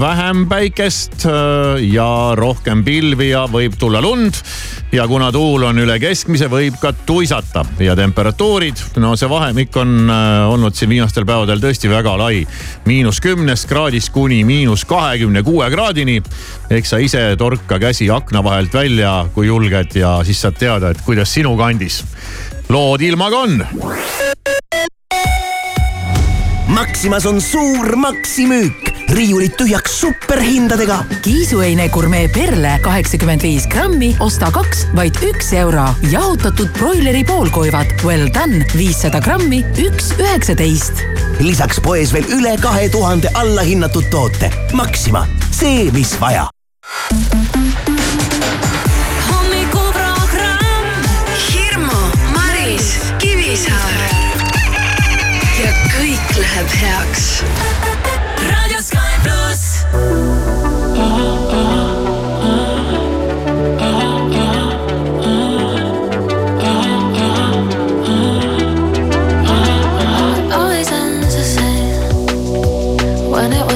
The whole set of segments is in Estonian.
vähem päikest äh, ja rohkem pilvi ja võib tulla lund. ja kuna tuul on üle keskmise, võib ka tuisata ja temperatuurid, no see vahemik on äh, olnud siin viimastel päevadel tõesti väga lai. miinus kümnest kraadist kuni miinus kahekümne kuue kraadini. eks sa ise torka käsi akna vahelt välja, kui julged ja siis saad teada, et kuidas sinu kandis lood ilmaga on. Maximas on suur maksimüük, riiulid tühjaks superhindadega. kiisuheine gurmee perle kaheksakümmend viis grammi, osta kaks, vaid üks euro. jahutatud broileri poolkoivad Well done viissada grammi, üks üheksateist. lisaks poes veel üle kahe tuhande allahinnatud toote. Maxima, see, mis vaja läheb heaks.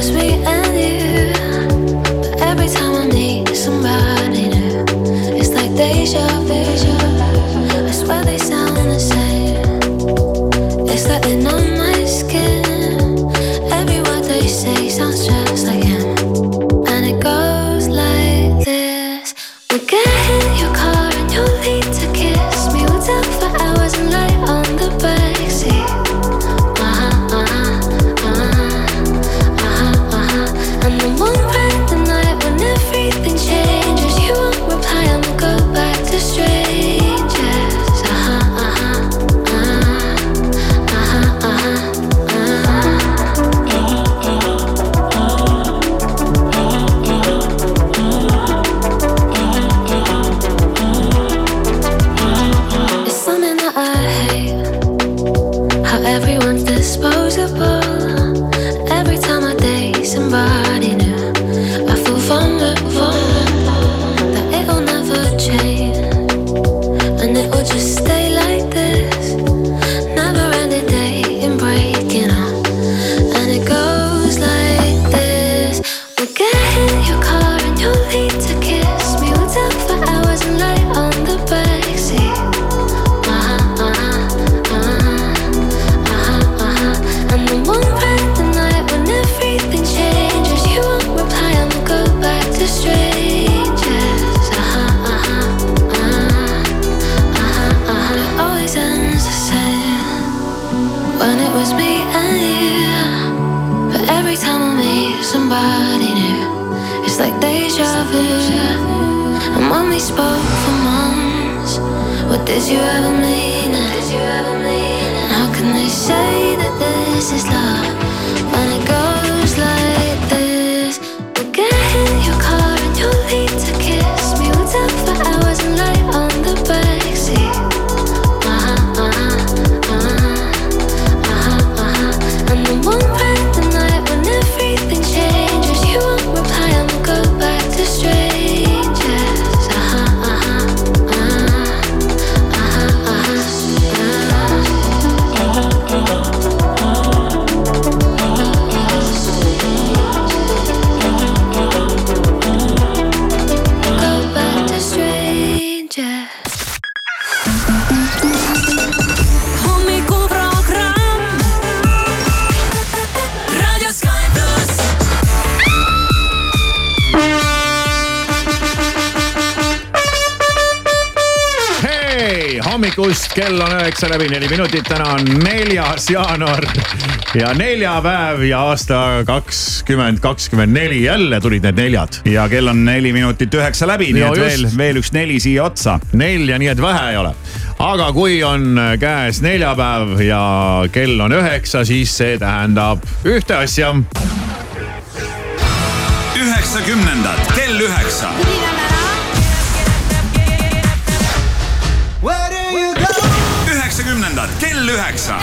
Sweet. Hommikust, kell on üheksa läbi neli minutit, täna on neljas jaanuar ja neljapäev ja aasta kakskümmend kakskümmend neli, jälle tulid need neljad. ja kell on neli minutit üheksa läbi, nii Ja et just. veel, veel üks neli siia otsa. nelja, nii et vähe ei ole. aga kui on käes neljapäev ja kell on üheksa, siis see tähendab ühte asja. üheksakümnendad kell üheksa. Üheksa.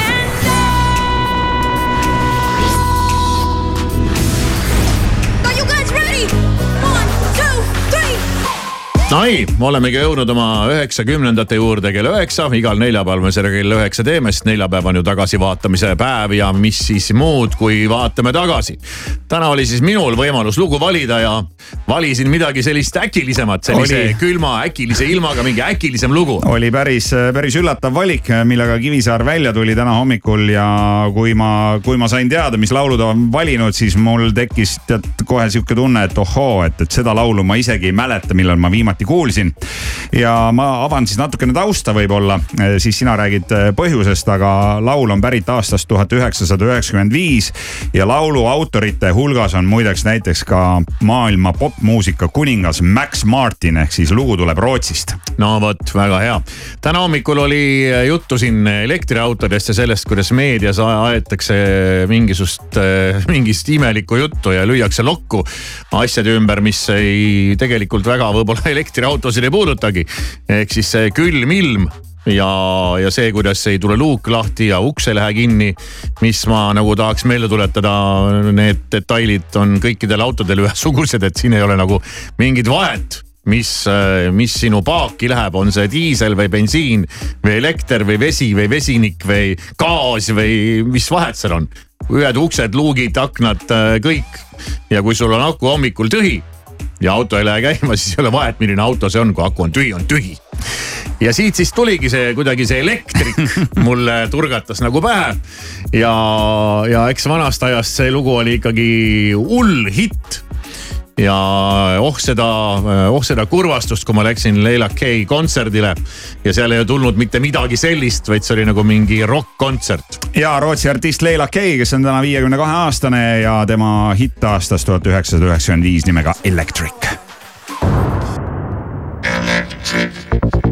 Nii, olemegi jõudnud oma üheksakümnendate juurde kell üheksa, igal neljapäeval me selle kell üheksa teeme, sest neljapäev on ju tagasivaatamise päev ja mis siis muud, kui vaatame tagasi. täna oli siis minul võimalus lugu valida ja valisin midagi sellist äkilisemat, sellise Oli. külma äkilise ilmaga mingi äkilisem lugu. oli päris, päris üllatav valik, millega Kivisaar välja tuli täna hommikul ja kui ma, kui ma sain teada, mis laulu ta on valinud, siis mul tekkis tead kohe sihuke tunne, et ohoo, et, et seda laulu ma isegi ei mäleta, millal ma viimati kuulsin. ja ma avan siis natukene tausta võib-olla, siis sina räägid eh, põhjusest, aga laul on pärit aastast tuhat üheksasada üheksakümmend viis ja laulu autorite hulgas on muideks näiteks ka maailma popmuusika kuningas Max Martin ehk siis lugu tuleb Rootsist. no vot, väga hea. täna hommikul oli juttu siin elektriautodest ja sellest, kuidas meedias aetakse mingisugust, mingist imelikku juttu ja lüüakse lokku asjade ümber, mis ei tegelikult väga võib-olla elektriautosid ei puudutagi. ehk siis see külm ilm ja, ja see, kuidas ei tule luuk lahti ja uks ei lähe kinni. mis ma nagu tahaks meelde tuletada, need detailid on kõikidel autodel ühesugused, et siin ei ole nagu mingit vahet mis, mis sinu paaki läheb, on see diisel või bensiin või elekter või vesi või vesinik või gaas või mis vahet seal on. ühed uksed, luugid, aknad, kõik. ja kui sul on aku hommikul tühi ja auto ei lähe käima, siis ei ole vahet, milline auto see on, kui aku on tühi, on tühi. ja siit siis tuligi see kuidagi see elektrik mulle turgatas nagu pähe. ja, ja eks vanast ajast see lugu oli ikkagi hull hitt ja oh seda, oh seda kurvastust, kui ma läksin Leila K kontserdile ja seal ei tulnud mitte midagi sellist, vaid see oli nagu mingi rokk-kontsert. ja Rootsi artist Leila K, kes on täna viiekümne kahe aastane ja tema hitt aastast tuhat üheksasada üheksakümmend viis nimega Electric. Let's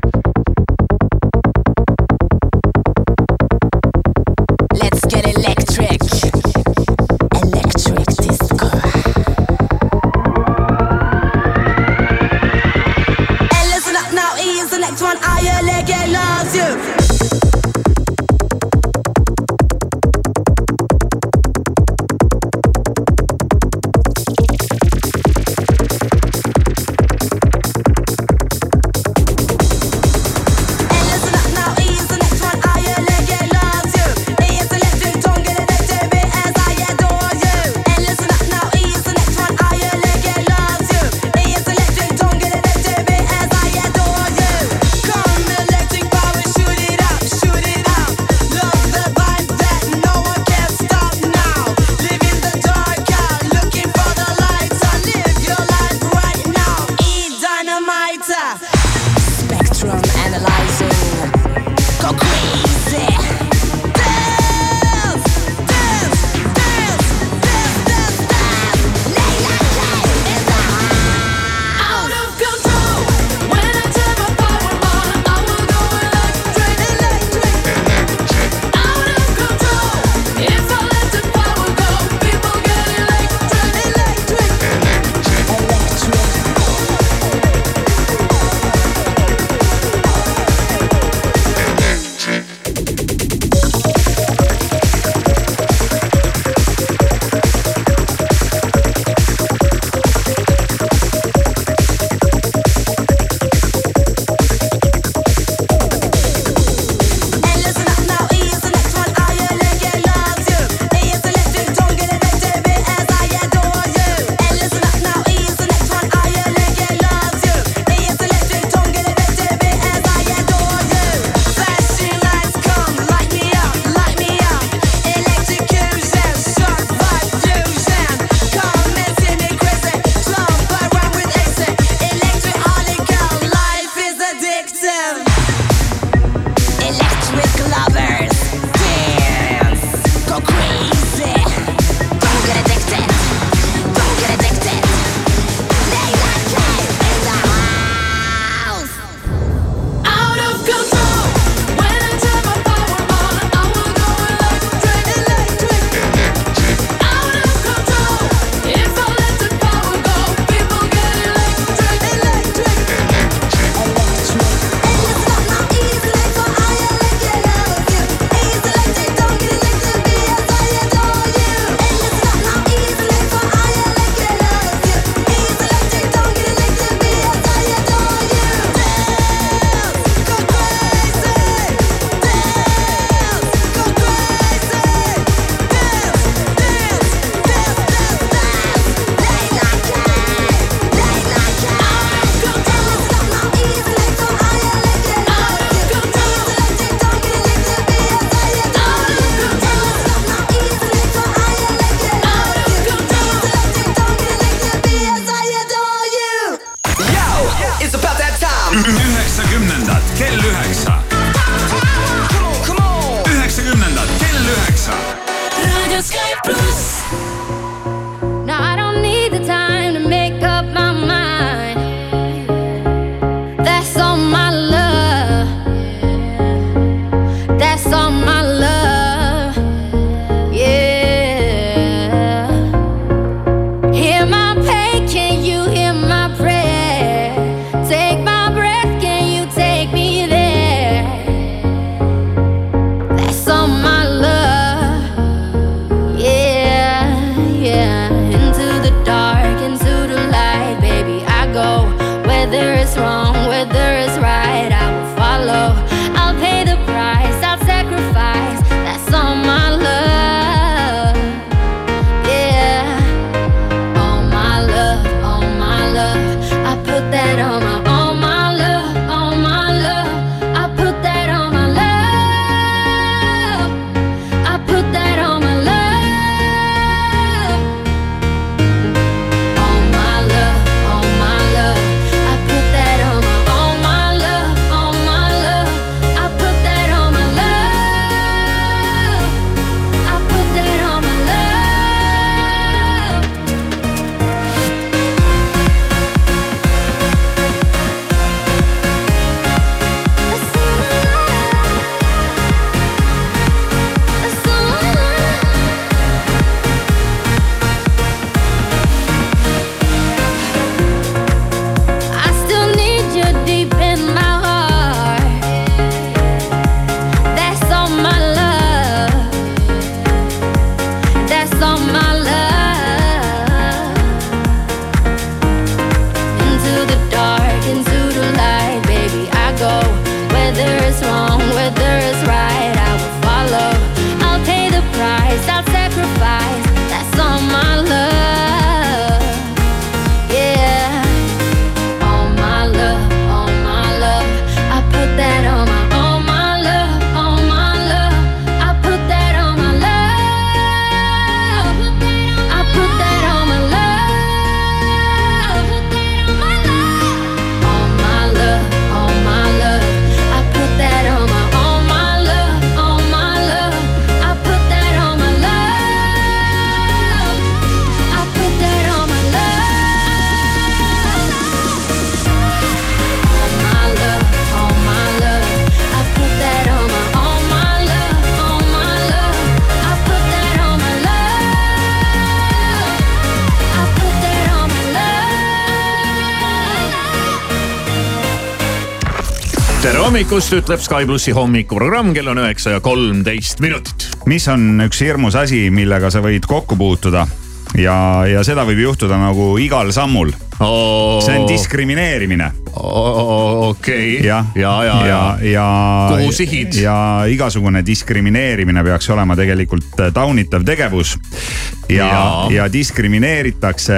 hommikust, ütleb Sky plussi hommikuprogramm, kell on üheksa ja kolmteist minutit. mis on üks hirmus asi, millega sa võid kokku puutuda ja, ja seda võib juhtuda nagu igal sammul. See on diskrimineerimine. okei, ja, jah, ja, ja, ja, ja. Kuhu sihid? ja igasugune diskrimineerimine peaks olema tegelikult taunitav tegevus. ja, ja. Ja diskrimineeritakse,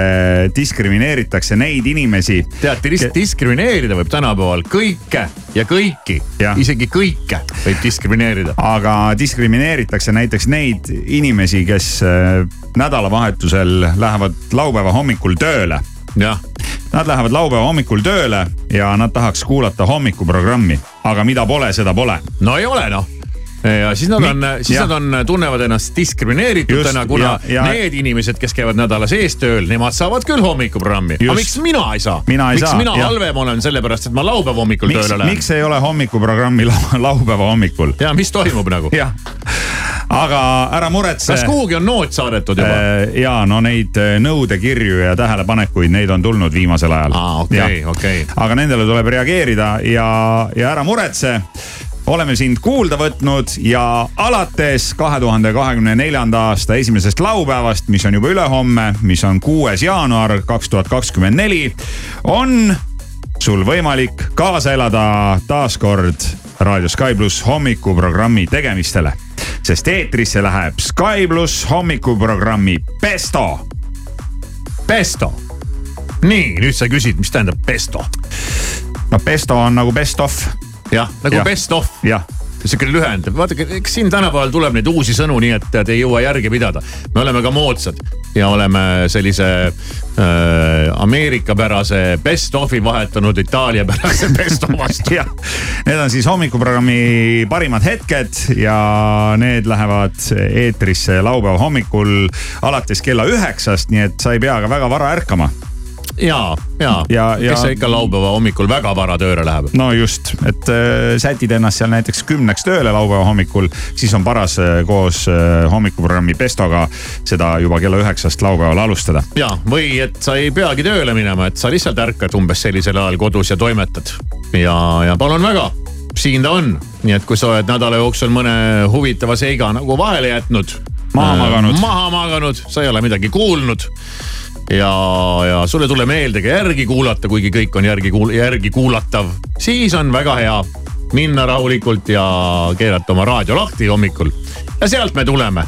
diskrimineeritakse neid inimesi. tead, diskrimineerida võib tänapäeval kõike ja kõiki, isegi kõike võib diskrimineerida. aga diskrimineeritakse näiteks neid inimesi, kes äh, nädalavahetusel lähevad laupäeva hommikul tööle jah, Nad lähevad laupäeva hommikul tööle ja nad tahaks kuulata hommikuprogrammi, aga mida pole, seda pole. no ei ole noh ja siis nad on, siis jah. nad on, tunnevad ennast diskrimineeritutena, kuna ja- ja- need inimesed, kes käivad nädala sees tööl, nemad saavad küll hommikuprogrammi. aga miks mina ei saa? Miks saa, mina jah. halvem olen sellepärast, et ma laupäeva hommikul miks tööle, lähen? miks ei ole hommikuprogrammi lau- laupäeva hommikul? ja mis toimub nagu? jah, aga ära muretse. kas kuhugi on noot saadetud juba? ja no neid äh, nõudekirju ja tähelepanekuid, neid on tulnud viimasel ajal. aa, okei, okei. aga nendele tuleb reageerida ja, ja ära muretse oleme sind kuulda võtnud ja alates kahe tuhande kahekümne neljanda aasta esimesest laupäevast, mis on juba ülehomme, mis on kuues jaanuar kaks tuhat kakskümmend neli, on sul võimalik kaasa elada taaskord Raadio Sky pluss hommikuprogrammi tegemistele. sest eetrisse läheb Sky pluss hommikuprogrammi Pesto Pesto. nii, nüüd sa küsid, mis tähendab pesto? no Pesto on nagu best of, jah, nagu Jah. best of. Jah sihuke lühend, vaadake, eks siin tänapäeval tuleb neid uusi sõnu, nii et te ei jõua järge pidada. me oleme ka moodsad ja oleme sellise äh, Ameerika-pärase best of'i vahetanud Itaalia-pärase best of vastu. need on siis hommikuprogrammi parimad hetked ja need lähevad eetrisse laupäeva hommikul alates kella üheksast, nii et sa ei pea ka väga vara ärkama. ja, ja, Ja- ja, kes ikka laupäeva hommikul väga vara tööle läheb. no just, et äh, sätid ennast seal näiteks kümneks tööle laupäeva hommikul, siis on paras äh, koos äh, hommikuprogrammi Pestoga seda juba kella üheksast laupäeval alustada. ja, või et sa ei peagi tööle minema, et sa lihtsalt ärkad umbes sellisel ajal kodus ja toimetad. ja, ja palun väga, siin ta on, nii et kui sa oled nädala jooksul mõne huvitava seiga nagu vahele jätnud. Maha maganud. maha maganud, sa ei ole midagi kuulnud ja, ja sulle ei tule meelde ka järgi kuulata, kuigi kõik on järgi kuul-, järgi kuulatav, siis on väga hea minna rahulikult ja keerata oma raadio lahti hommikul. Ja sealt me tuleme.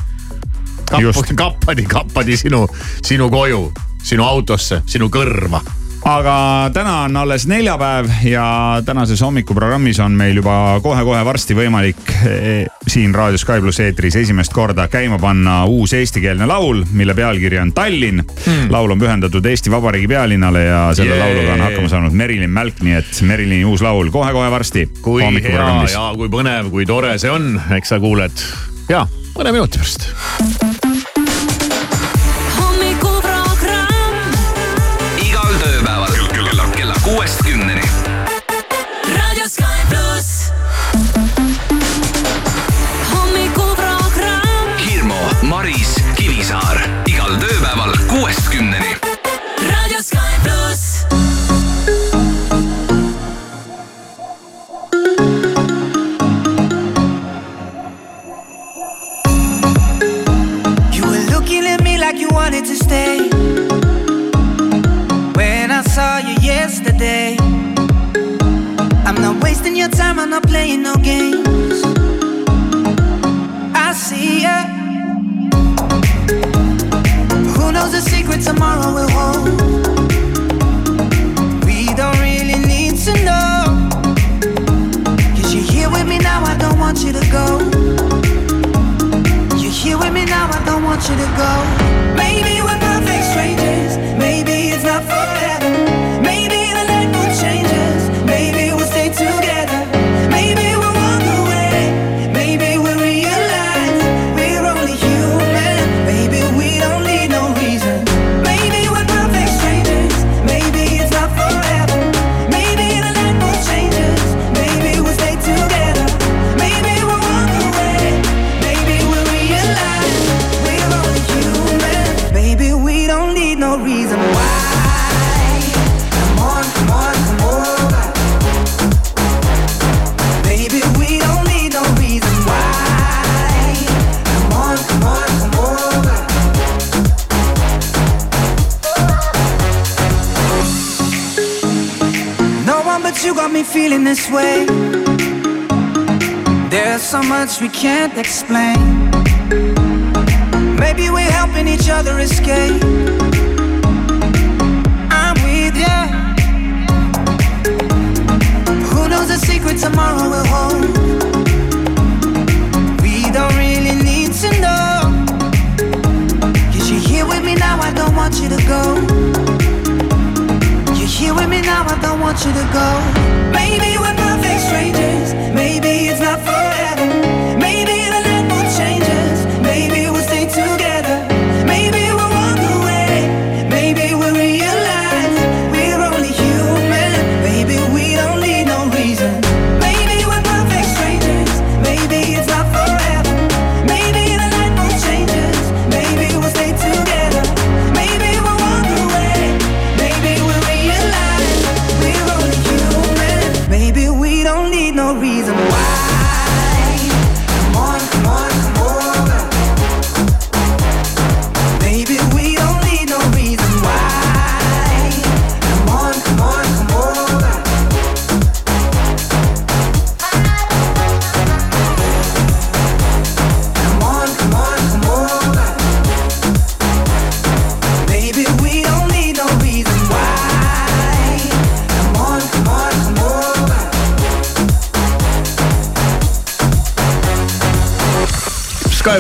Kappadi, kappadi sinu, sinu koju, sinu autosse, sinu kõrva aga täna on alles neljapäev ja tänases hommikuprogrammis on meil juba kohe-kohe varsti võimalik eh, siin Raadio Sky pluss eetris esimest korda käima panna uus eestikeelne laul, mille pealkiri on Tallinn hmm.. laul on pühendatud Eesti Vabariigi pealinnale ja selle Jee. lauluga on hakkama saanud Merilin Mälk, nii et Merilini uus laul kohe-kohe varsti kui hea ja kui põnev, kui tore see on, eks sa kuuled ja mõne minuti pärast.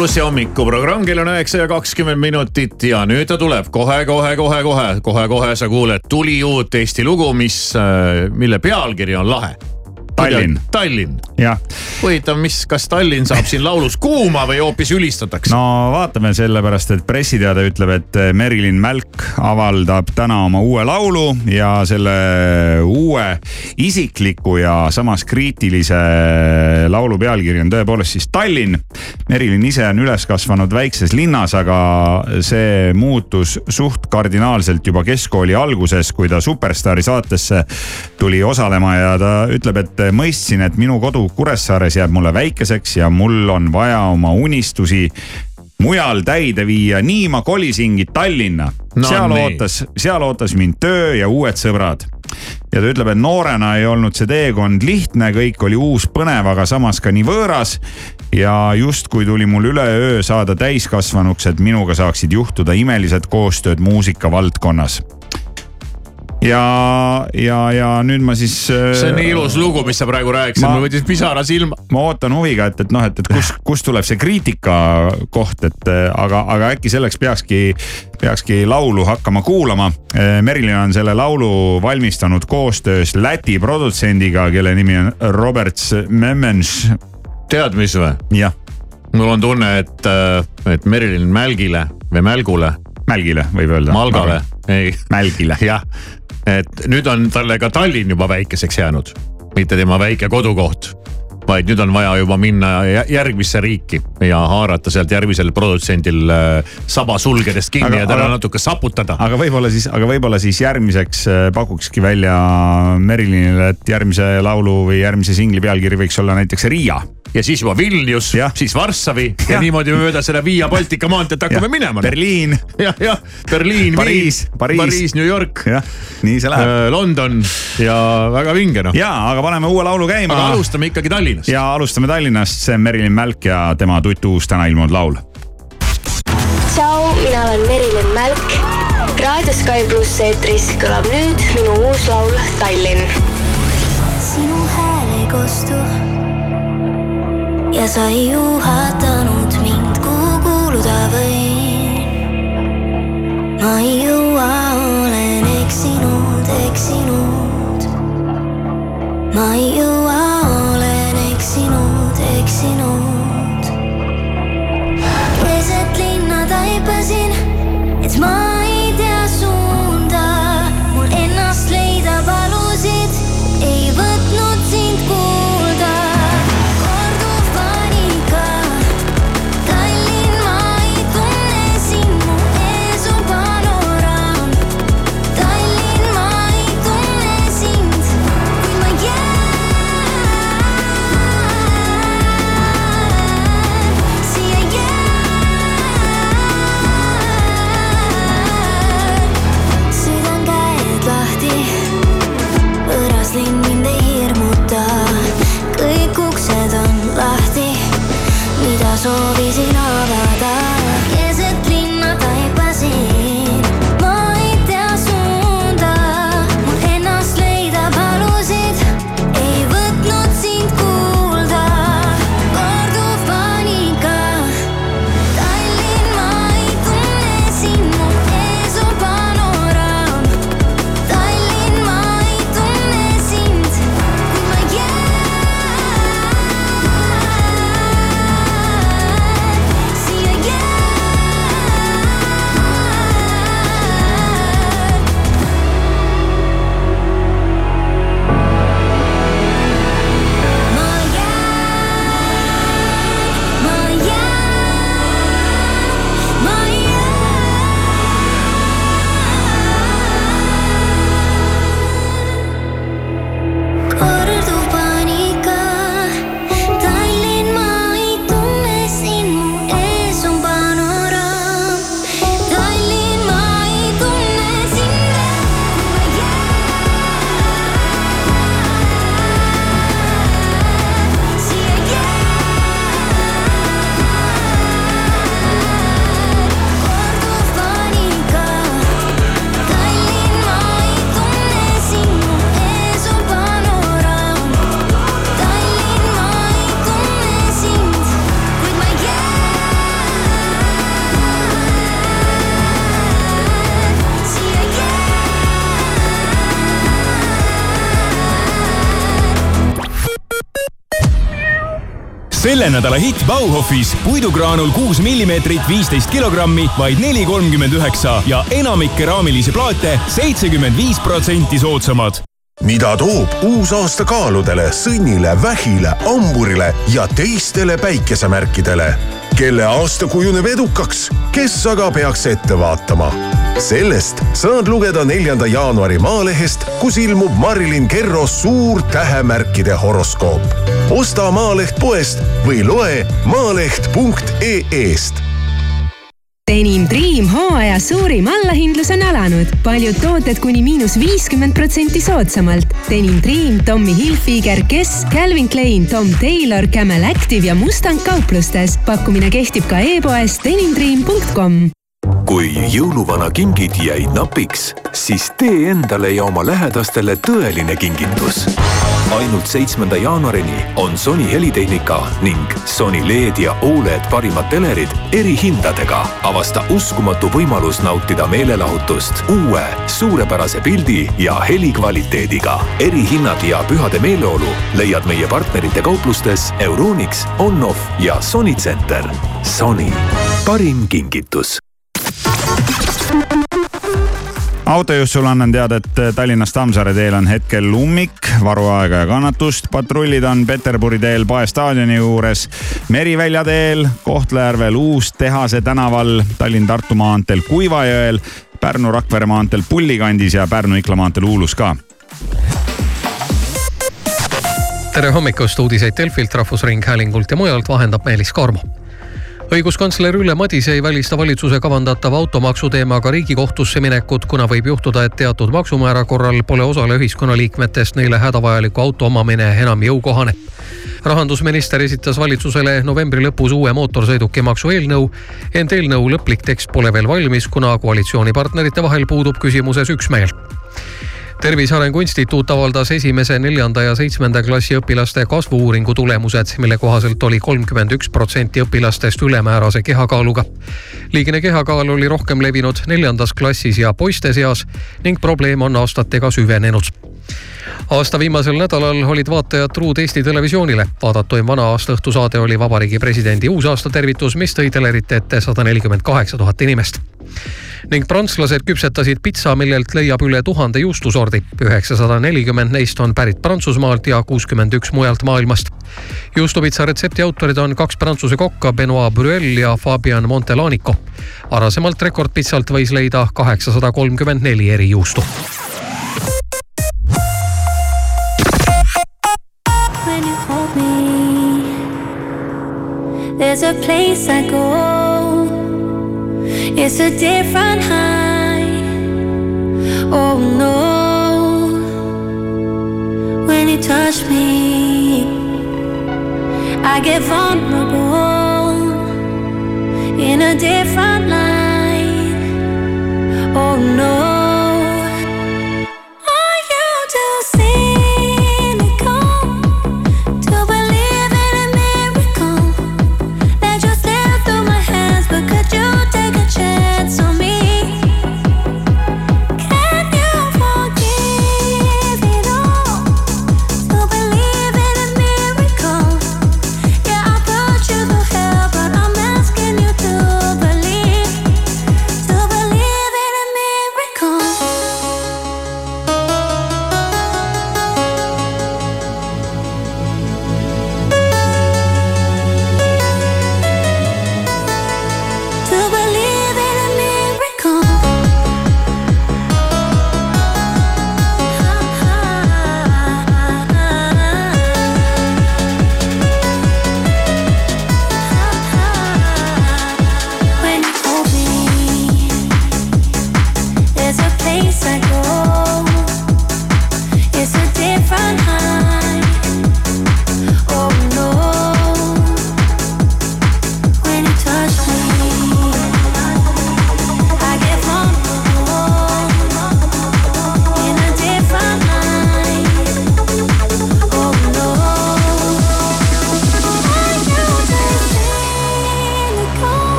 Plussi hommikuprogramm, kell on üheksa ja kakskümmend minutit ja nüüd ta tuleb kohe, kohe, kohe, kohe, kohe, kohe sa kuuled tuli uut Eesti lugu, mis, mille pealkiri on lahe. Tallinn. Tallinn. huvitav, mis, kas Tallinn saab siin laulus kuuma või hoopis ülistatakse? no vaatame sellepärast, et pressiteade ütleb, et Merilin Mälk avaldab täna oma uue laulu ja selle uue isikliku ja samas kriitilise laulu pealkiri on tõepoolest siis Tallinn. Merilin ise on üles kasvanud väikses linnas, aga see muutus suht kardinaalselt juba keskkooli alguses, kui ta Superstaari saatesse tuli osalema ja ta ütleb, et mõistsin, et minu kodu Kuressaares jääb mulle väikeseks ja mul on vaja oma unistusi mujal täide viia, nii ma kolisingi Tallinna No seal nii. ootas, seal ootas mind töö ja uued sõbrad. ja ta ütleb, et noorena ei olnud see teekond lihtne, kõik oli uus, põnev, aga samas ka nii võõras. ja justkui tuli mul üleöö saada täiskasvanuks, et minuga saaksid juhtuda imelised koostööd muusika valdkonnas. Ja, ja, ja nüüd ma siis. see on nii ilus lugu, mis sa praegu rääkisid, mul võttis pisara silma. ma ootan huviga, et, et noh, et, et kus, kust tuleb see kriitika koht, et äh, aga, aga äkki selleks peakski, peakski laulu hakkama kuulama. Merilin on selle laulu valmistanud koostöös Läti produtsendiga, kelle nimi on Roberts Memens. tead, mis või? jah, mul on tunne, et, et Merilin Mälgile või Mälgule, Mälgile võib öelda. Malgale, ei, Mälgile. jah, et nüüd on talle ka Tallinn juba väikeseks jäänud, mitte tema väike kodukoht vaid nüüd on vaja juba minna jä- järgmisse riiki ja haarata sealt järgmisel produtsendil äh, saba sulgedest kinni Aga- ja teda aga- natuke saputada. aga võib-olla siis, aga võib-olla siis järgmiseks äh, pakukski välja Merilinile, et järgmise laulu või järgmise singli pealkiri võiks olla näiteks Riia. Ja siis juba Vilnius siis Varssavi ja, ja niimoodi mööda selle Via Baltica maanteed hakkame minema. Berliin, jah, jah, Berliin, Pariis, Pariis. Pariis, New York, jah, nii see läheb. London ja väga vinge noh. ja, aga paneme uue laulu käima. aga alustame ikkagi Tallinnast. ja alustame Tallinnast, see on Merilin Mälk ja tema tutuus täna ilmunud laul. tšau, mina olen Merilin Mälk. raadio Sky pluss eetris kõlab nüüd minu uus laul Tallinn. sinu hääl ei kostu ja sa ei juhatanud mind, kuhu kuuluda võin. ma ei jõua, olen eksinud, eksinud. ma ei jõua, olen eksinud, eksinud. keset linna taipasin, selle nädala hitt Bauhofis puidugraanul kuus millimeetrit, viisteist kilogrammi, vaid neli kolmkümmend üheksa ja enamik keraamilisi plaate seitsekümmend viis protsenti soodsamad mida toob uus aasta kaaludele, sõnnile, vähile, hamburile ja teistele päikesemärkidele? kelle aasta kujuneb edukaks, kes aga peaks ette vaatama? sellest saad lugeda neljanda jaanuari Maalehest, kus ilmub Marilyn Kerro suur tähemärkide horoskoop. Osta Maaleht poest või loe maaleht.ee-st Denim Dream hooaja suurim allahindlus on alanud. paljud tooted kuni miinus viiskümmend protsenti soodsamalt. Denim Dream, Tommy Hilfiger, Guess, Calvin Klein, Tom Taylor, Camel Active ja Mustang kauplustes. pakkumine kehtib ka e-poes denimdream.com kui jõuluvana kingid jäid napiks, siis tee endale ja oma lähedastele tõeline kingitus. Ainult seitsmenda jaanuarini on Sony helitehnika ning Sony LED ja Oled parimad telerid erihindadega. avasta uskumatu võimalus nautida meelelahutust uue suurepärase pildi ja helikvaliteediga. erihinnad ja pühade meeleolu leiad meie partnerite kauplustes Euronix, Onoff ja Sony Center. Sony, parim kingitus autojuht sulle annan teada, et Tallinnast Tammsaare teel on hetkel ummik, varuaega ja kannatust. patrullid on Peterburi teel Pae staadioni juures, Merivälja teel, Kohtla-Järvel Uus-Tehase tänaval, Tallinn-Tartu maanteel Kuivajõel, Pärnu-Rakvere maanteel Pulli kandis ja Pärnu-Ikla maanteel Uulus ka. Tere hommikust, uudiseid Delfilt, Rahvusringhäälingult ja mujalt vahendab Meelis Karmo õiguskantsler Ülle Madise ei välista valitsuse kavandatava automaksu teemaga riigikohtusse minekut, kuna võib juhtuda, et teatud maksumäära korral pole osale ühiskonnaliikmetest neile hädavajaliku auto omamine enam jõukohane. rahandusminister esitas valitsusele novembri lõpus uue mootorsõidukimaksu eelnõu, ent eelnõu lõplik tekst pole veel valmis, kuna koalitsioonipartnerite vahel puudub küsimuses üksmeel tervise Arengu Instituut avaldas esimese, neljanda ja seitsmenda klassi õpilaste kasvu-uuringu tulemused, mille kohaselt oli kolmkümmend üks protsenti õpilastest ülemäärase kehakaaluga. liigine kehakaal oli rohkem levinud neljandas klassis ja poiste seas ning probleem on aastatega süvenenud aasta viimasel nädalal olid vaatajad truud Eesti Televisioonile. vaadatuim vana aasta õhtusaade oli Vabariigi Presidendi uusaastatervitus, mis tõi telerite ette sada nelikümmend kaheksa tuhat inimest ning prantslased küpsetasid pitsa, millelt leiab üle tuhande juustusordi. üheksasada nelikümmend neist on pärit Prantsusmaalt ja kuuskümmend üks mujalt maailmast. juustupitsa retsepti autorid on kaks prantsuse kokka, Benoit Bruel ja Fabian Montelanico. varasemalt rekordpitsalt võis leida kaheksasada kolmkümmend neli eri juustu. There's a place I go. It's a different high. Oh no. When you touch me, I get vulnerable in a different light. Oh no.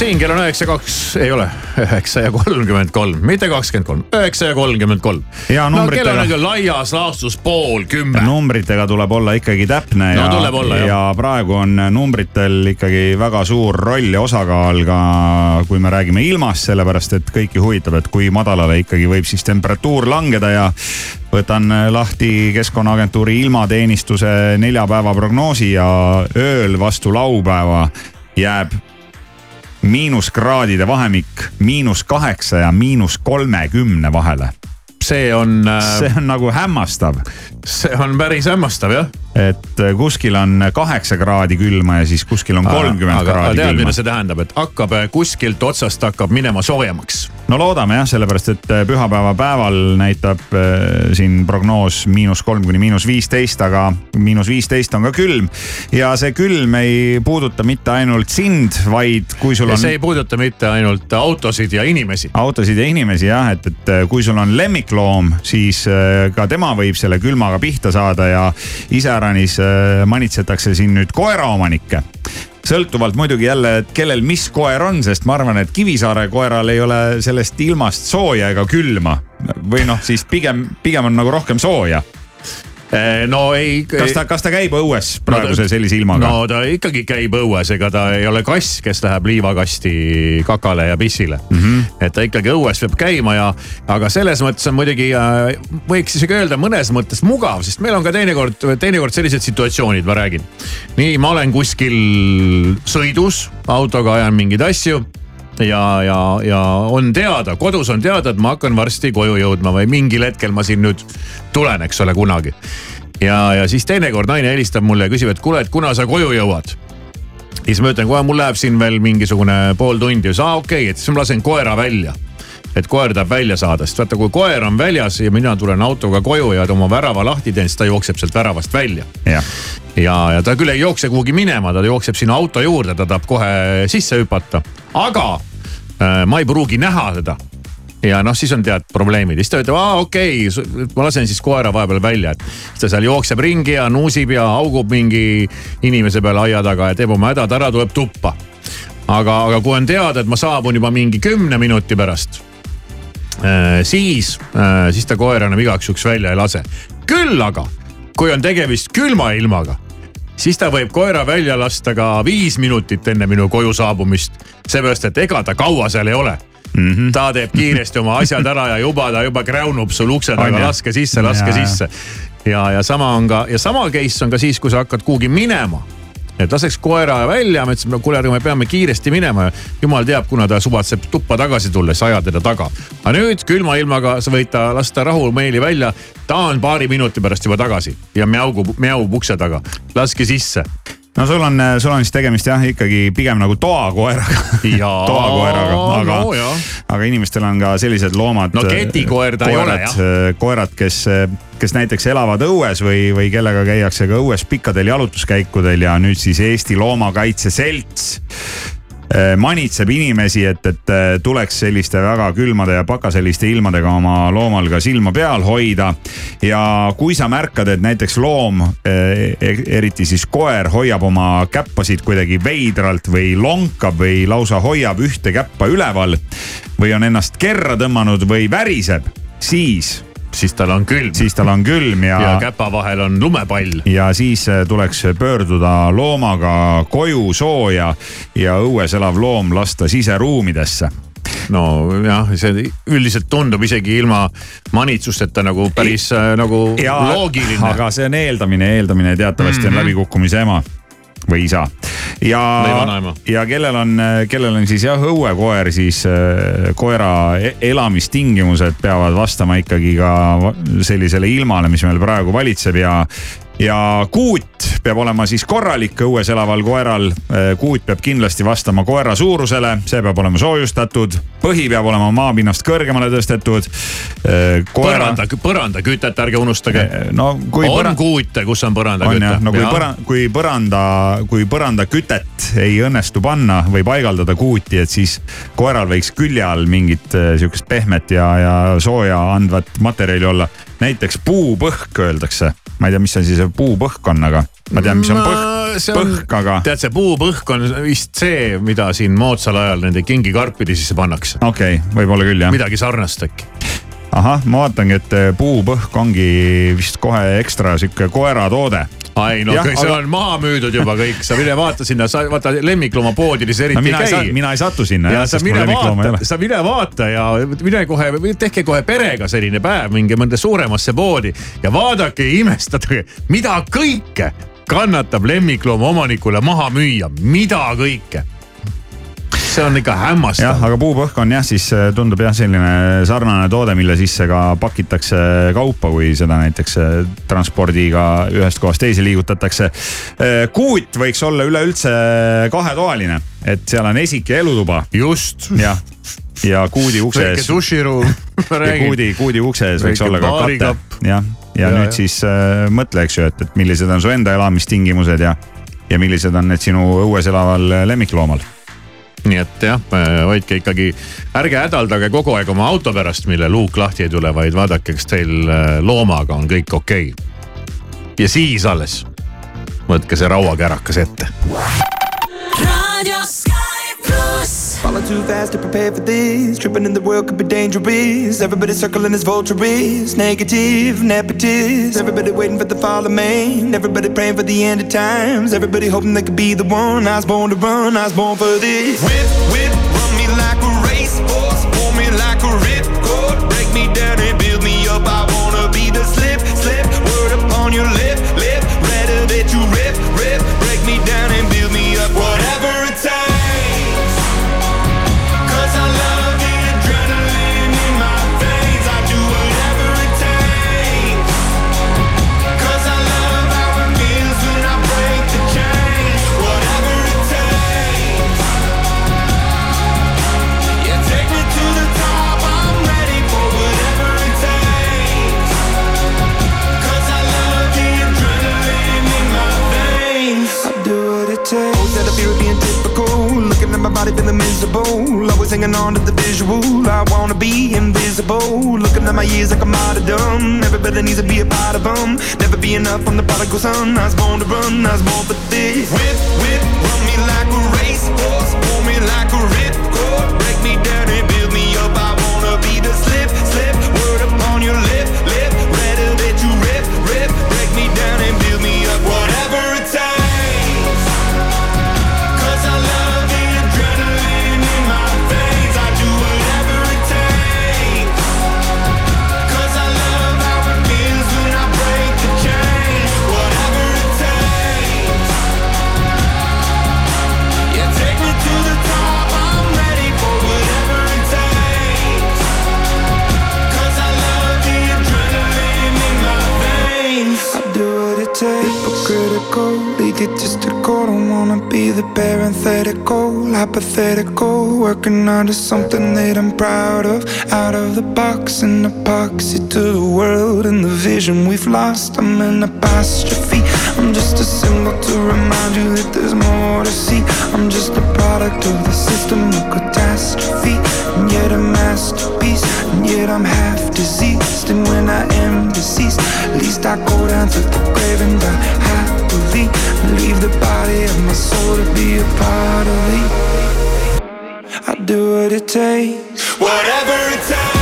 Siin kell on üheksa kaks, ei ole, üheksa ja kolmkümmend kolm, mitte kakskümmend kolm, üheksa ja kolmkümmend kolm. Ja no kell on nüüd ju laias laastus pool kümme. numbritega tuleb olla ikkagi täpne No ja olla, ja praegu on numbritel ikkagi väga suur roll ja osakaal ka, kui me räägime ilmast, sellepärast et kõiki huvitab, et kui madalale ikkagi võib siis temperatuur langeda ja võtan lahti Keskkonnaagentuuri ilmateenistuse neljapäeva prognoosi ja ööl vastu laupäeva jääb miinuskraadide vahemik miinus kaheksa ja miinus kolmekümne vahele. see on äh, see on nagu hämmastav. see on päris hämmastav jah. Et äh, kuskil on kaheksa kraadi külma ja siis kuskil on kolmkümmend kraadi tead, külma mida see tähendab, et hakkab äh, kuskilt otsast hakkab minema soojemaks. no loodame jah, sellepärast et äh, pühapäeva päeval näitab äh, siin prognoos miinus kolm kuni miinus viisteist, aga miinus viisteist on ka külm. ja see külm ei puuduta mitte ainult sind, vaid kui sul on. see ei puuduta mitte ainult autosid ja inimesi. autosid ja inimesi jah, et, et kui sul on lemmikloom, siis äh, ka tema võib selle külmaga pihta saada ja iseäranis äh, manitsetakse siin nüüd koeraomanikke sõltuvalt muidugi jälle, et kellel mis koer on, sest ma arvan, et Kivisaare koeral ei ole sellest ilmast sooja ega külma. või noh, siis pigem, pigem on nagu rohkem sooja. No ei. kas ta, kas ta käib õues praeguse sellise ilmaga? no ta ikkagi käib õues, ega ta ei ole kass, kes läheb liivakasti kakale ja pissile mm. -hmm. et ta ikkagi õues peab käima ja, aga selles mõttes on muidugi äh, võiks isegi öelda mõnes mõttes mugav, sest meil on ka teinekord, teinekord sellised situatsioonid, ma räägin. nii, ma olen kuskil sõidus, autoga ajan mingeid asju ja, ja, ja on teada, kodus on teada, et ma hakkan varsti koju jõudma või mingil hetkel ma siin nüüd tulen, eks ole, kunagi. ja, ja siis teinekord naine helistab mulle ja küsib, et kuule, et kuna sa koju jõuad. siis ma ütlen kohe, mul läheb siin veel mingisugune pool tundi siis aa okei okay,, et siis ma lasen koera välja et koer tahab välja saada, sest vaata, kui koer on väljas ja mina tulen autoga koju ja oma värava lahti teen, siis ta jookseb sealt väravast välja. ja, ja, ja ta küll ei jookse kuhugi minema, ta jookseb sinna auto juurde, ta tahab kohe sisse hüpata, aga ma ei pruugi näha teda ja noh, siis on tead probleemid, siis ta ütleb, aa okei okay,, ma lasen siis koera vahepeal välja, et ta seal jookseb ringi ja nuusib ja haugub mingi inimese peale aia taga ja teeb oma hädad ära, tuleb tuppa. aga, aga kui on teada, et ma saabun juba mingi kümne minuti pärast siis, siis ta koera enam igaks juhuks välja ei lase. küll aga kui on tegemist külma ilmaga, siis ta võib koera välja lasta ka viis minutit enne minu koju saabumist. seepärast, et ega ta kaua seal ei ole mm. -hmm. ta teeb kiiresti oma asjad ära ja juba ta juba kräunub sul ukse taga, laske sisse, laske Jaa. sisse. ja, ja sama on ka ja sama case on ka siis, kui sa hakkad kuhugi minema et laseks koera välja, ma ütlesin, kuule, aga me peame kiiresti minema jumal teab, kuna ta suvatseb tuppa tagasi tulla, siis aja teda taga. aga nüüd külma ilmaga sa võid ta lasta rahumeeli välja. ta on paari minuti pärast juba tagasi ja mjaugub, mjaub ukse taga, laske sisse. No sul on, sul on siis tegemist jah, ikkagi pigem nagu toakoeraga toakoeraga, aga no aga inimestel on ka sellised loomad. No ketikoer ta ei ole, jah. koerad, kes, kes näiteks elavad õues või, või kellega käiakse ka õues pikkadel jalutuskäikudel ja nüüd siis Eesti Loomakaitse Selts manitseb inimesi, et, et eh, tuleks selliste väga külmade ja pakaseliste ilmadega oma loomal ka silma peal hoida. ja kui sa märkad, et näiteks loom, eriti siis koer, hoiab oma käppasid kuidagi veidralt või lonkab või lausa hoiab ühte käppa üleval või on ennast kerra tõmmanud või väriseb, siis siis tal on külm. siis tal on külm ja. ja käpa vahel on lumepall. ja siis äh, tuleks pöörduda loomaga koju sooja ja õues elav loom lasta siseruumidesse nojah, see üldiselt tundub isegi ilma manitsusteta nagu päris äh, nagu ja, loogiline. aga see on eeldamine, eeldamine teatavasti mm -hmm. on läbikukkumise ema või isa. ja, ja kellel on, kellel on siis jah õuekoer, siis äh, koera e- elamistingimused peavad vastama ikkagi ka sellisele ilmale, mis meil praegu valitseb ja ja kuut peab olema siis korralik õues elaval koeral. kuut peab kindlasti vastama koera suurusele, see peab olema soojustatud. põhi peab olema maapinnast kõrgemale tõstetud. põranda, põrandakütet ärge unustage. no kui on põra- kuute, kus on põrandaküte. no kui põra-, kui põranda, kui põrandakütet ei õnnestu panna või paigaldada kuuti, et siis koeral võiks külje all mingit äh, sihukest pehmet ja, ja sooja andvat materjali olla. näiteks puupõhk öeldakse, ma ei tea, mis asi see puupõhk on, aga ma tean, mis on põhk, põhk, aga tead, see puupõhk on vist see, mida siin moodsal ajal nende kingikarpide sisse pannakse. okei okay,, võib-olla küll jah. midagi sarnast äkki. ahah, ma vaatangi, et äh, puupõhk ongi vist kohe ekstra sihuke koeratoode. Ai no Jah, kõik, see aga- on maha müüdud juba kõik, sa mine vaata sinna, sa vaata lemmikloomapoodides eriti no mina ei käi. mina ei satu sinna ja jah, sa sest mul lemmiklooma ei vaata, ole. sa mine vaata ja mine kohe, tehke kohe perega selline päev, minge mõnda suuremasse poodi ja vaadake ja imestage, mida kõike kannatab lemmiklooma omanikule maha müüa, mida kõike. See on ikka hämmastav. jah, aga puupõhk on jah, siis äh, tundub jah, selline sarnane toode, mille sisse ka pakitakse kaupa, kui seda näiteks äh, transpordiga ühest kohast teise liigutatakse. kuut võiks olla üleüldse kahetoaline, et seal on esik ja elutuba. just. jah, ja kuudi ukse väike ees. duširuum, ja räägin. kuudi, kuudi ukse ees võiks Väike olla ka kate jah. ja Ja, nüüd ja. siis äh, mõtle, eks ju, et, et millised on su enda elamistingimused ja, ja millised on need sinu õues elaval lemmikloomal nii et jah, hoidke ikkagi, ärge hädaldage kogu aeg oma auto pärast, mille luuk lahti ei tule, vaid vaadake, kas teil äh, loomaga on kõik okei okay.. ja siis alles võtke see rauakärakas ette. Plus. Falling too fast to prepare for this. Tripping in the world could be dangerous. Everybody circling as vultures. Negative, nepotist. Everybody waiting for the fall of man. Everybody praying for the end of times. Everybody hoping they could be the one. I was born to run. I was born for this. Whip, whip, Looking at my body feeling miserable. Always hanging on to the visual. I wanna be invisible. Looking at my years like I'm martyrdom. Everybody needs to be a part of them. Never be enough from the prodigal son. I was born to run. I was born for this. Whip, whip, run me like a racehorse. Pull me like a ripcord. Hypothetical, working onto something that I'm proud of. Out of the box, an epoxy to the world and the vision we've lost. I'm an apostrophe. I'm just a symbol to remind you that there's more to see. I'm just a product of the system of catastrophe, and yet a masterpiece. And yet I'm half diseased, and when I am deceased, at least I go down to the grave and die happily. Leave the body of my soul to be a part of me. I do what it takes, whatever it takes.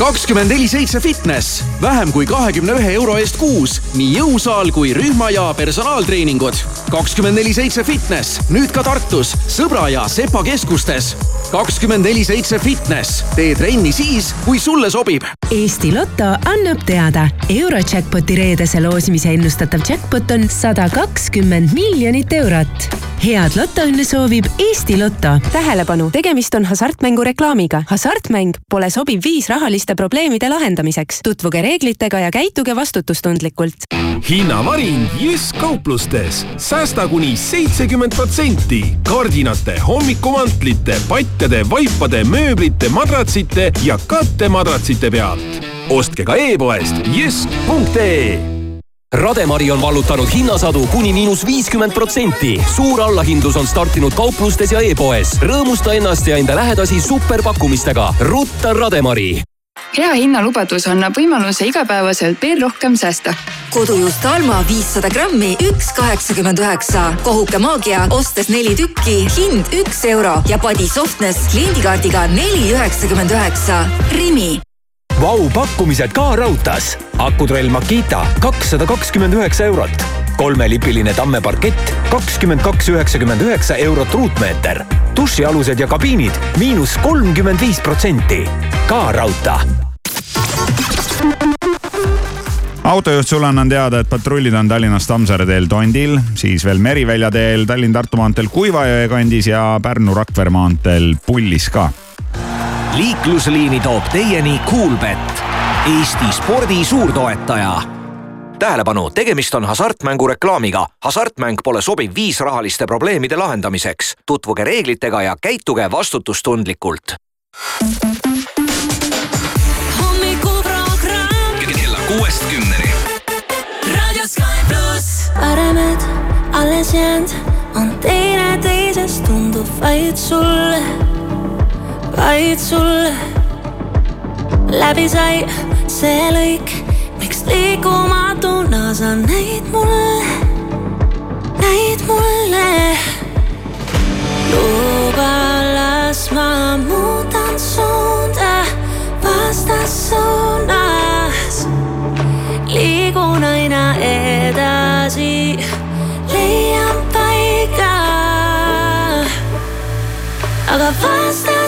Kakskümmend neli seitse fitness, vähem kui kahekümne ühe euro eest kuus, nii jõusaal kui rühma ja personaaltreeningud. kakskümmend neli seitse fitness, nüüd ka Tartus, Sõbra ja Sepa keskustes. kakskümmend neli seitse fitness, tee trenni siis, kui sulle sobib. Eesti Loto annab teada, Eurojackpoti reedese loosimise ennustatav jackpot on sada kakskümmend miljonit eurot. Head lotoõnne soovib Eesti Loto. tähelepanu, tegemist on hasartmängu reklaamiga. hasartmäng pole sobiv viis rahaliste probleemide lahendamiseks. tutvuge reeglitega ja käituge vastutustundlikult. hinnavaring Jysk kauplustes, säästa kuni seitsekümmend protsenti kardinate, hommikumantlite, patjade, vaipade, mööblite, madratsite ja kattemadratsite pealt. ostke ka e-poest jysk.ee Rademari on vallutanud hinnasadu kuni miinus viiskümmend protsenti. suur allahindlus on startinud kauplustes ja e-poes. rõõmusta ennast ja enda lähedasi superpakkumistega. rutta Rademari hea hinnalubadus annab võimaluse igapäevaselt veel rohkem säästa. kodujuust Alma viissada grammi, üks kaheksakümmend üheksa. kohuke maagia, ostes neli tükki, hind üks euro ja Body Softness kliendikaardiga neli üheksakümmend üheksa. Rimi Vau pakkumised ka raudtees. akutrell Makita kakssada kakskümmend üheksa eurot. kolmelipiline Tamme parkett kakskümmend kaks üheksakümmend üheksa eurot ruutmeeter. dušialused ja kabiinid miinus kolmkümmend viis protsenti. ka raudtee. autojuht sulle annan teada, et patrullid on Tallinnast Tammsaare teel Tondil, siis veel Merivälja teel Tallinn-Tartu maanteel Kuivajõe kandis ja Pärnu-Rakvere maanteel Pullis ka. Liiklusliini toob teieni Coolbet, Eesti spordi suurtoetaja tähelepanu, tegemist on hasartmängureklaamiga. hasartmäng pole sobiv viis rahaliste probleemide lahendamiseks. tutvuge reeglitega ja käituge vastutustundlikult. hommikuprogramm kella kuuest kümneni. Raadio Sky pluss. paremed alles jäänud on teineteisest tundub vaid sulle, vaid sulle. läbi sai see lõik, miks liikumatuna sa näid mulle, näid mulle. luba, las ma muudan suunda vastassuunas. liigun aina edasi, leian paiga. aga vastassuunas,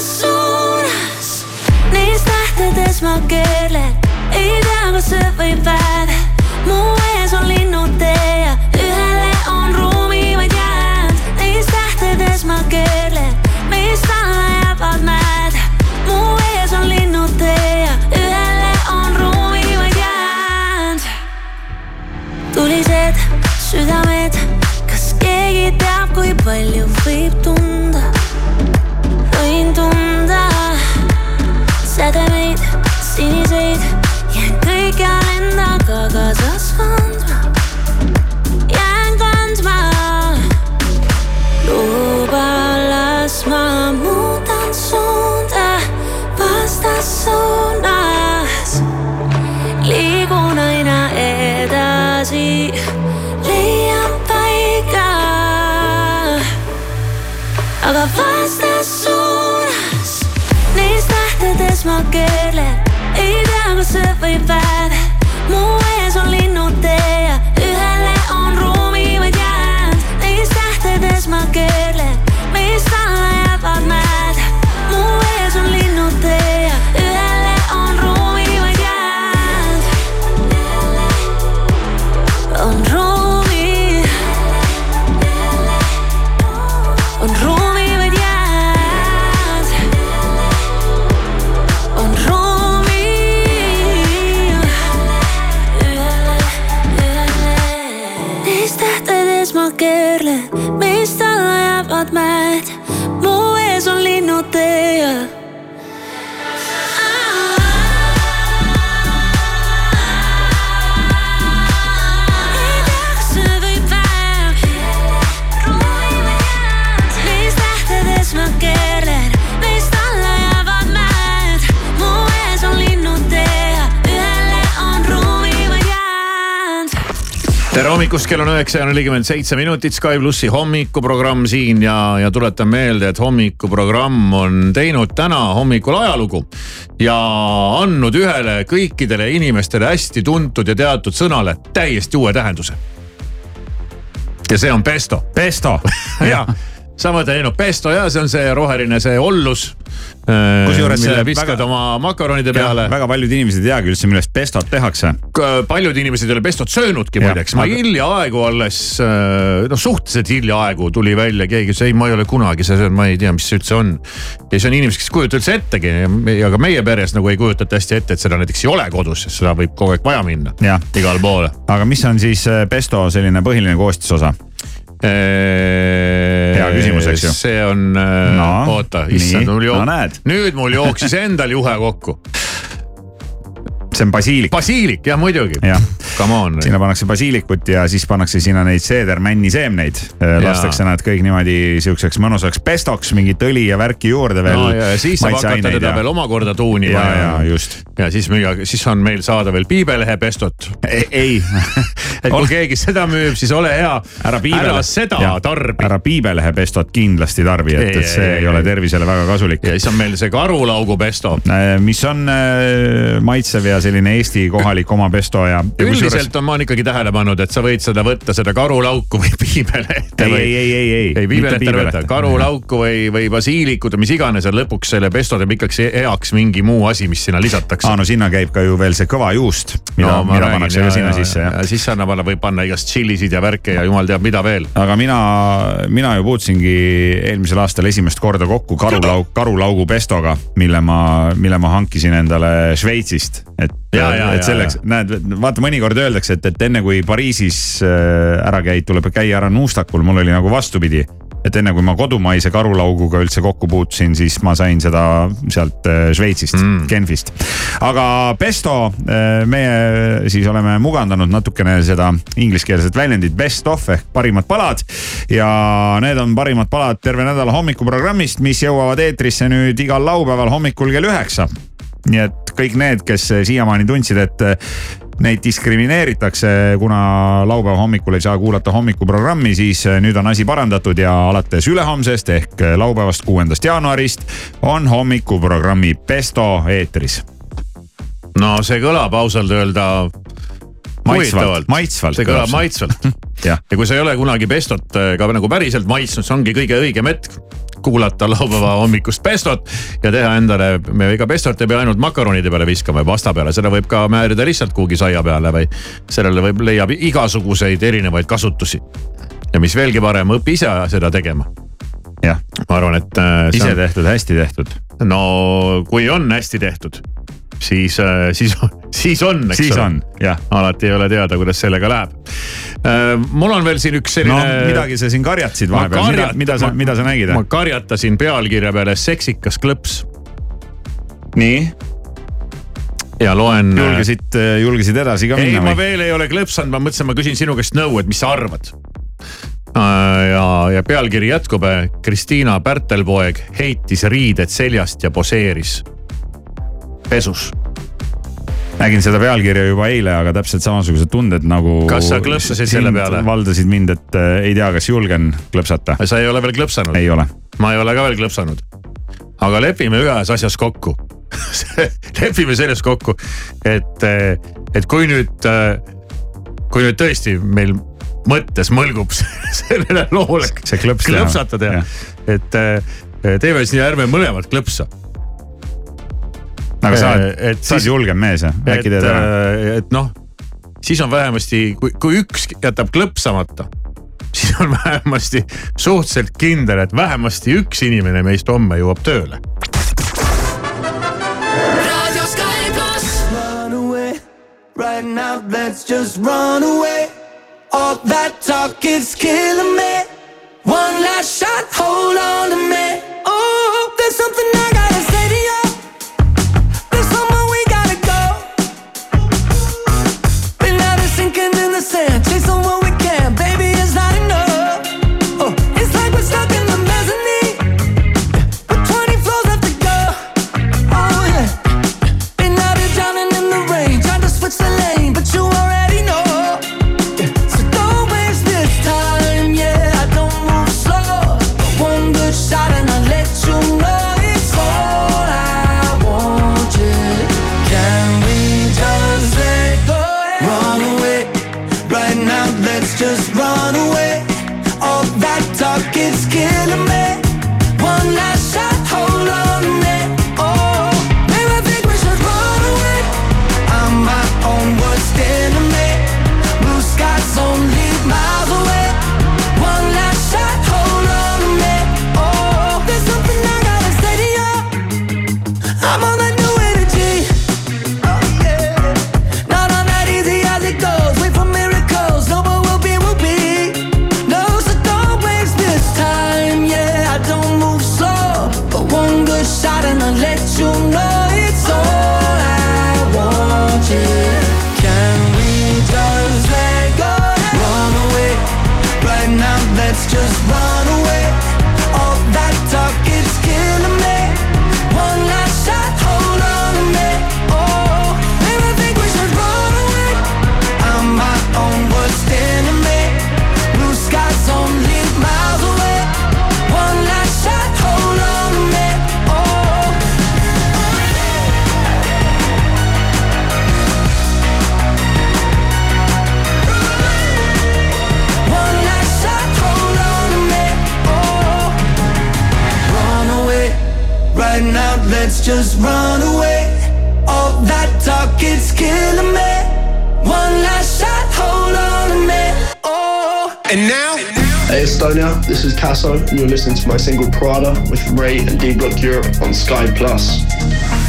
глаза hommikust, kell on üheksa ja nelikümmend seitse minutit, Sky plussi hommikuprogramm siin ja, ja tuletan meelde, et hommikuprogramm on teinud täna hommikul ajalugu ja andnud ühele kõikidele inimestele hästi tuntud ja teatud sõnale täiesti uue tähenduse. ja see on pesto. Pesto, ja sa mõtled, ei no pesto ja see on see roheline, see ollus. Kusjuures mille viskad väga- oma makaronide peale. väga paljud inimesed ei teagi üldse, millest pestot tehakse. paljud inimesed ei ole pestot söönudki muideks, ma aga- hiljaaegu alles, noh suhteliselt hiljaaegu tuli välja keegi, ütles ei, ma ei ole kunagi seda söönud, ma ei tea, mis see üldse on. ja siis on inimesed, kes ei kujuta üldse ettegi ja ka meie peres nagu ei kujutata hästi ette, et seda näiteks ei ole kodus, sest seda võib kogu aeg vaja minna igale poole. aga mis on siis äh, pesto selline põhiline koostisosa? Hea küsimus, eks ju. see on no, No,, oota, issand, mul no jook- näed., nüüd mul jooksis endal juhe kokku. see on basiilik. basiilik jah, muidugi. jah, Come on. sinna pannakse basiilikut ja siis pannakse sinna neid seedermänni seemneid. lastakse nad kõik niimoodi siukseks mõnusaks pestoks, mingit õli ja värki juurde veel no,. ja siis saab hakata teda veel omakorda tuunima. ja, ja just. Ja siis, siis on meil saada veel piibelehe pestot. ei. et kui keegi seda müüb, siis ole hea, ära piibele. ära seda tarbi. ära piibelehe pestot kindlasti tarbi, et, et see ei ole tervisele väga kasulik. ja siis on meil see karulaugu pesto. mis on äh, maitsev ja selline Eesti kohalik oma pesto ja, ja. üldiselt on, ma ikkagi tähele pannud, et sa võid seda võtta, seda karulauku või piibelehte ei, ei, ei, ei, ei. ei piibelehte ei võta, karulauku või, või basiilikut või mis iganes ja lõpuks selle pesto teeb ikkagi heaks mingi muu asi, mis sinna lisatakse. aa, no sinna käib ka ju veel see kõva juust, mida no,, mida pannakse ka sinna sisse, jah. ja siis annab, võib panna igast tšillisid ja värke ja jumal teab, mida veel. aga mina, mina ju puutusingi eelmisel aastal esimest korda kokku karulaug, karulaugu pestoga, mille ma, mille ma hankisin endale Šveitsist, et. Ja, ja, et selleks, näed, vaata mõnikord öeldakse, et, et enne kui Pariisis äh, ära käid, tuleb käia ära nuustakul, mul oli nagu vastupidi et enne kui ma kodumaise karulauguga üldse kokku puutusin, siis ma sain seda sealt äh, Šveitsist mm., Genfist. aga pesto, meie siis oleme mugandanud natukene seda ingliskeelset väljendit best of ehk parimad palad. ja need on parimad palad terve nädala hommikuprogrammist, mis jõuavad eetrisse nüüd igal laupäeval hommikul kell üheksa nii et kõik need, kes siiamaani tundsid, et neid diskrimineeritakse, kuna laupäeva hommikul ei saa kuulata hommikuprogrammi, siis nüüd on asi parandatud ja alates ülehomsest ehk laupäevast, kuuendast jaanuarist on hommikuprogrammi Pesto eetris. no see kõlab ausalt öelda maitsvalt, maitsvalt. see kõlab maitsvalt ja. ja kui sa ei ole kunagi pestot ka nagu päriselt maitsnud, see ongi kõige õigem hetk kuulata laupäeva hommikust pestot ja teha endale, me ega pestot ei pea ainult makaronide peale viskama või pasta peale, seda võib ka määrida lihtsalt kuhugi saia peale või sellele võib, leiab igasuguseid erinevaid kasutusi. ja mis veelgi parem, õpi ise seda tegema. jah, ma arvan, et äh,. ise tehtud, hästi tehtud. no kui on hästi tehtud, siis, siis, siis on, eks siis ole. alati ei ole teada, kuidas sellega läheb. mul on veel siin üks selline no midagi sa siin karjatasid vahepeal, mida, mida sa, mida sa nägid? ma karjatasin pealkirja peale seksikas klõps. nii? ja loen. julgesid, julgesid edasi ka ei, minna ma veel ei ole klõpsanud, ma mõtlesin, ma küsin sinu käest nõu, et mis sa arvad. ja, ja pealkiri jätkub. Kristiina Pärtelpoeg heitis riided seljast ja poseeris pesus nägin seda pealkirja juba eile, aga täpselt samasugused tunded nagu. Kas sa klõpsasid selle peale? valdasid mind, et äh, ei tea, kas julgen klõpsata. sa ei ole veel klõpsanud? ei ole. ma ei ole ka veel klõpsanud. aga lepime ühes asjas kokku. lepime selles kokku, et, et kui nüüd, kui nüüd tõesti meil mõttes mõlgub sellele loole see klõps teha. klõpsata teha, et eh, teeme siis nii, ärme mõlemad klõpsa. Aga sa oled, et sa oled siis- julgem mees, äkki teed ära? et noh, siis on vähemasti, kui, kui üks jätab klõpsamata, siis on vähemasti suhteliselt kindel, et vähemasti üks inimene meist homme jõuab tööle. Right now, let's just run away. All that talk is killing me. One last shot, hold on to me. And now. Hey Estonia, this is Tasso, and you're listening to my single Prada with Ray and D Block Europe on Sky Plus.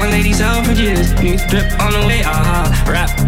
My ladies out for. New drip on the way, aha. Rap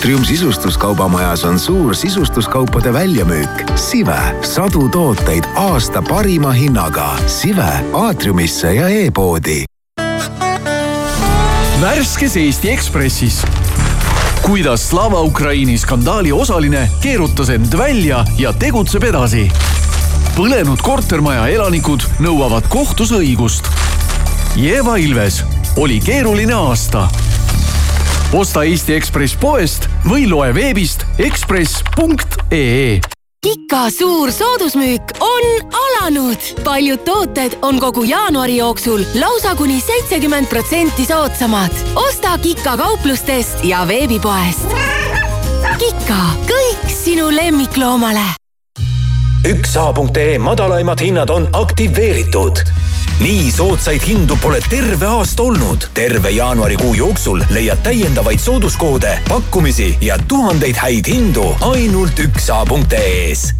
Aatrium sisustuskaubamajas on suur sisustuskaupade väljamüük. Sive, sadu tooteid aasta parima hinnaga. Sive aatriumisse ja e-poodi. värskes Eesti Ekspressis kuidas Slava Ukraini skandaali osaline keerutas end välja ja tegutseb edasi. põlenud kortermaja elanikud nõuavad kohtus õigust. Jeva Ilves, oli keeruline aasta. osta Eesti Ekspress poest või loe veebist ekspress.ee Kika suur soodusmüük on alanud. paljud tooted on kogu jaanuari jooksul lausa kuni seitsekümmend protsenti soodsamad. osta Kika kauplustest ja veebipoest. Kika, kõik sinu lemmikloomale üks A.ee madalaimad hinnad on aktiveeritud. Nii soodsaid hindu pole terve aasta olnud. terve jaanuarikuu jooksul leiad täiendavaid sooduskoode, pakkumisi ja tuhandeid häid hindu ainult üks A.ee-s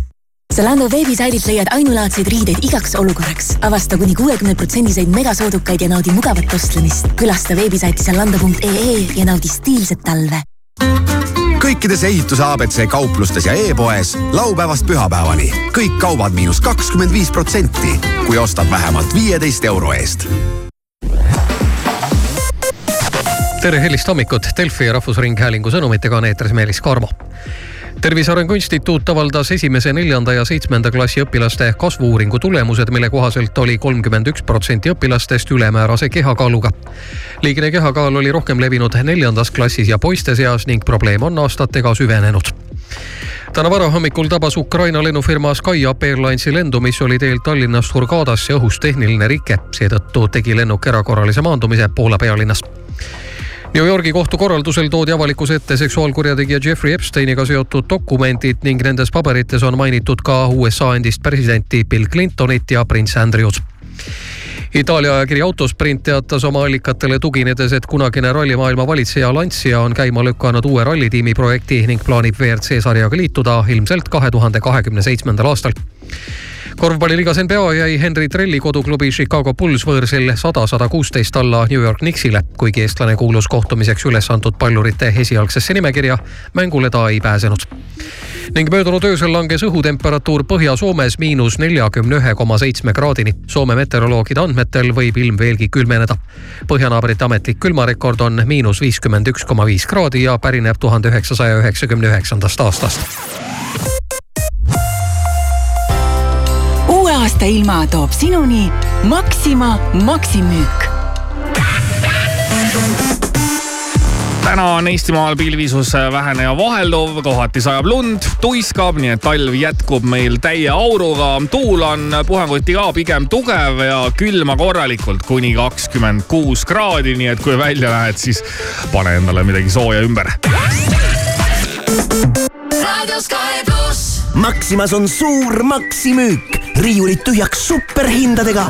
Zalando veebisaidilt leiad ainulaadseid riideid igaks olukorraks. avasta kuni kuuekümne protsendiseid megasoodukaid ja naudi mugavat ostlemist. külasta veebisaiti zalando.ee ja naudi stiilset talve kõikides ehituse abc kauplustes ja e-poes laupäevast pühapäevani. kõik kaubad miinus kakskümmend viis protsenti, kui ostad vähemalt viieteist euro eest. tere hilist hommikut, Delfi ja Rahvusringhäälingu sõnumitega on eetris Meelis Karmo tervise Arengu Instituut avaldas esimese, neljanda ja seitsmenda klassi õpilaste kasvu-uuringu tulemused, mille kohaselt oli kolmkümmend üks protsenti õpilastest ülemäärase kehakaaluga. liigne kehakaal oli rohkem levinud neljandas klassis ja poiste seas ning probleem on aastatega süvenenud. Täna varahommikul tabas Ukraina lennufirma SkyUp Airlinesi lendu, mis oli teel Tallinnast Hurghadasse õhus tehniline rike, seetõttu tegi lennuk erakorralise maandumise Poola pealinnas New Yorgi kohtu korraldusel toodi avalikkuse ette seksuaalkurjategija Jeffrey Epsteiniga seotud dokumendid ning nendes paberites on mainitud ka USA endist presidenti Bill Clintonit ja prints Andrewt. Itaalia ajakiri Autosprint teatas oma allikatele tuginedes, et kunagine rallimaailma valitseja Lancia on käima lükanud uue rallitiimi projekti ning plaanib WRC sarjaga liituda ilmselt kahe tuhande kahekümne seitsmendal aastal korvpalliliigas NBA jäi Henry Trelli koduklubi Chicago Bulls võõrsil sada, sada kuusteist alla New York Knicksile. kuigi eestlane kuulus kohtumiseks üles antud pallurite esialgsesse nimekirja, mängule ta ei pääsenud ning möödunud öösel langes õhutemperatuur Põhja-Soomes miinus neljakümne ühe koma seitsme kraadini. Soome meteoroloogide andmetel võib ilm veelgi külmeneda. põhjanaabrite ametlik külmarekord on miinus viiskümmend üks koma viis kraadi ja pärineb tuhande üheksasaja üheksakümne üheksandast aastast. Aasta ilma toob sinuni Maxima maksimüük täna on Eestimaal pilvisus vähene ja vahelduv, kohati sajab lund, tuiskab, nii et talv jätkub meil täie auruga. tuul on puhangoti ka pigem tugev ja külma korralikult kuni kakskümmend kuus kraadi, nii et kui välja lähed, siis pane endale midagi sooja ümber. raadio Sky pluss. Maximas on suur maksimüük, riiulid tühjaks superhindadega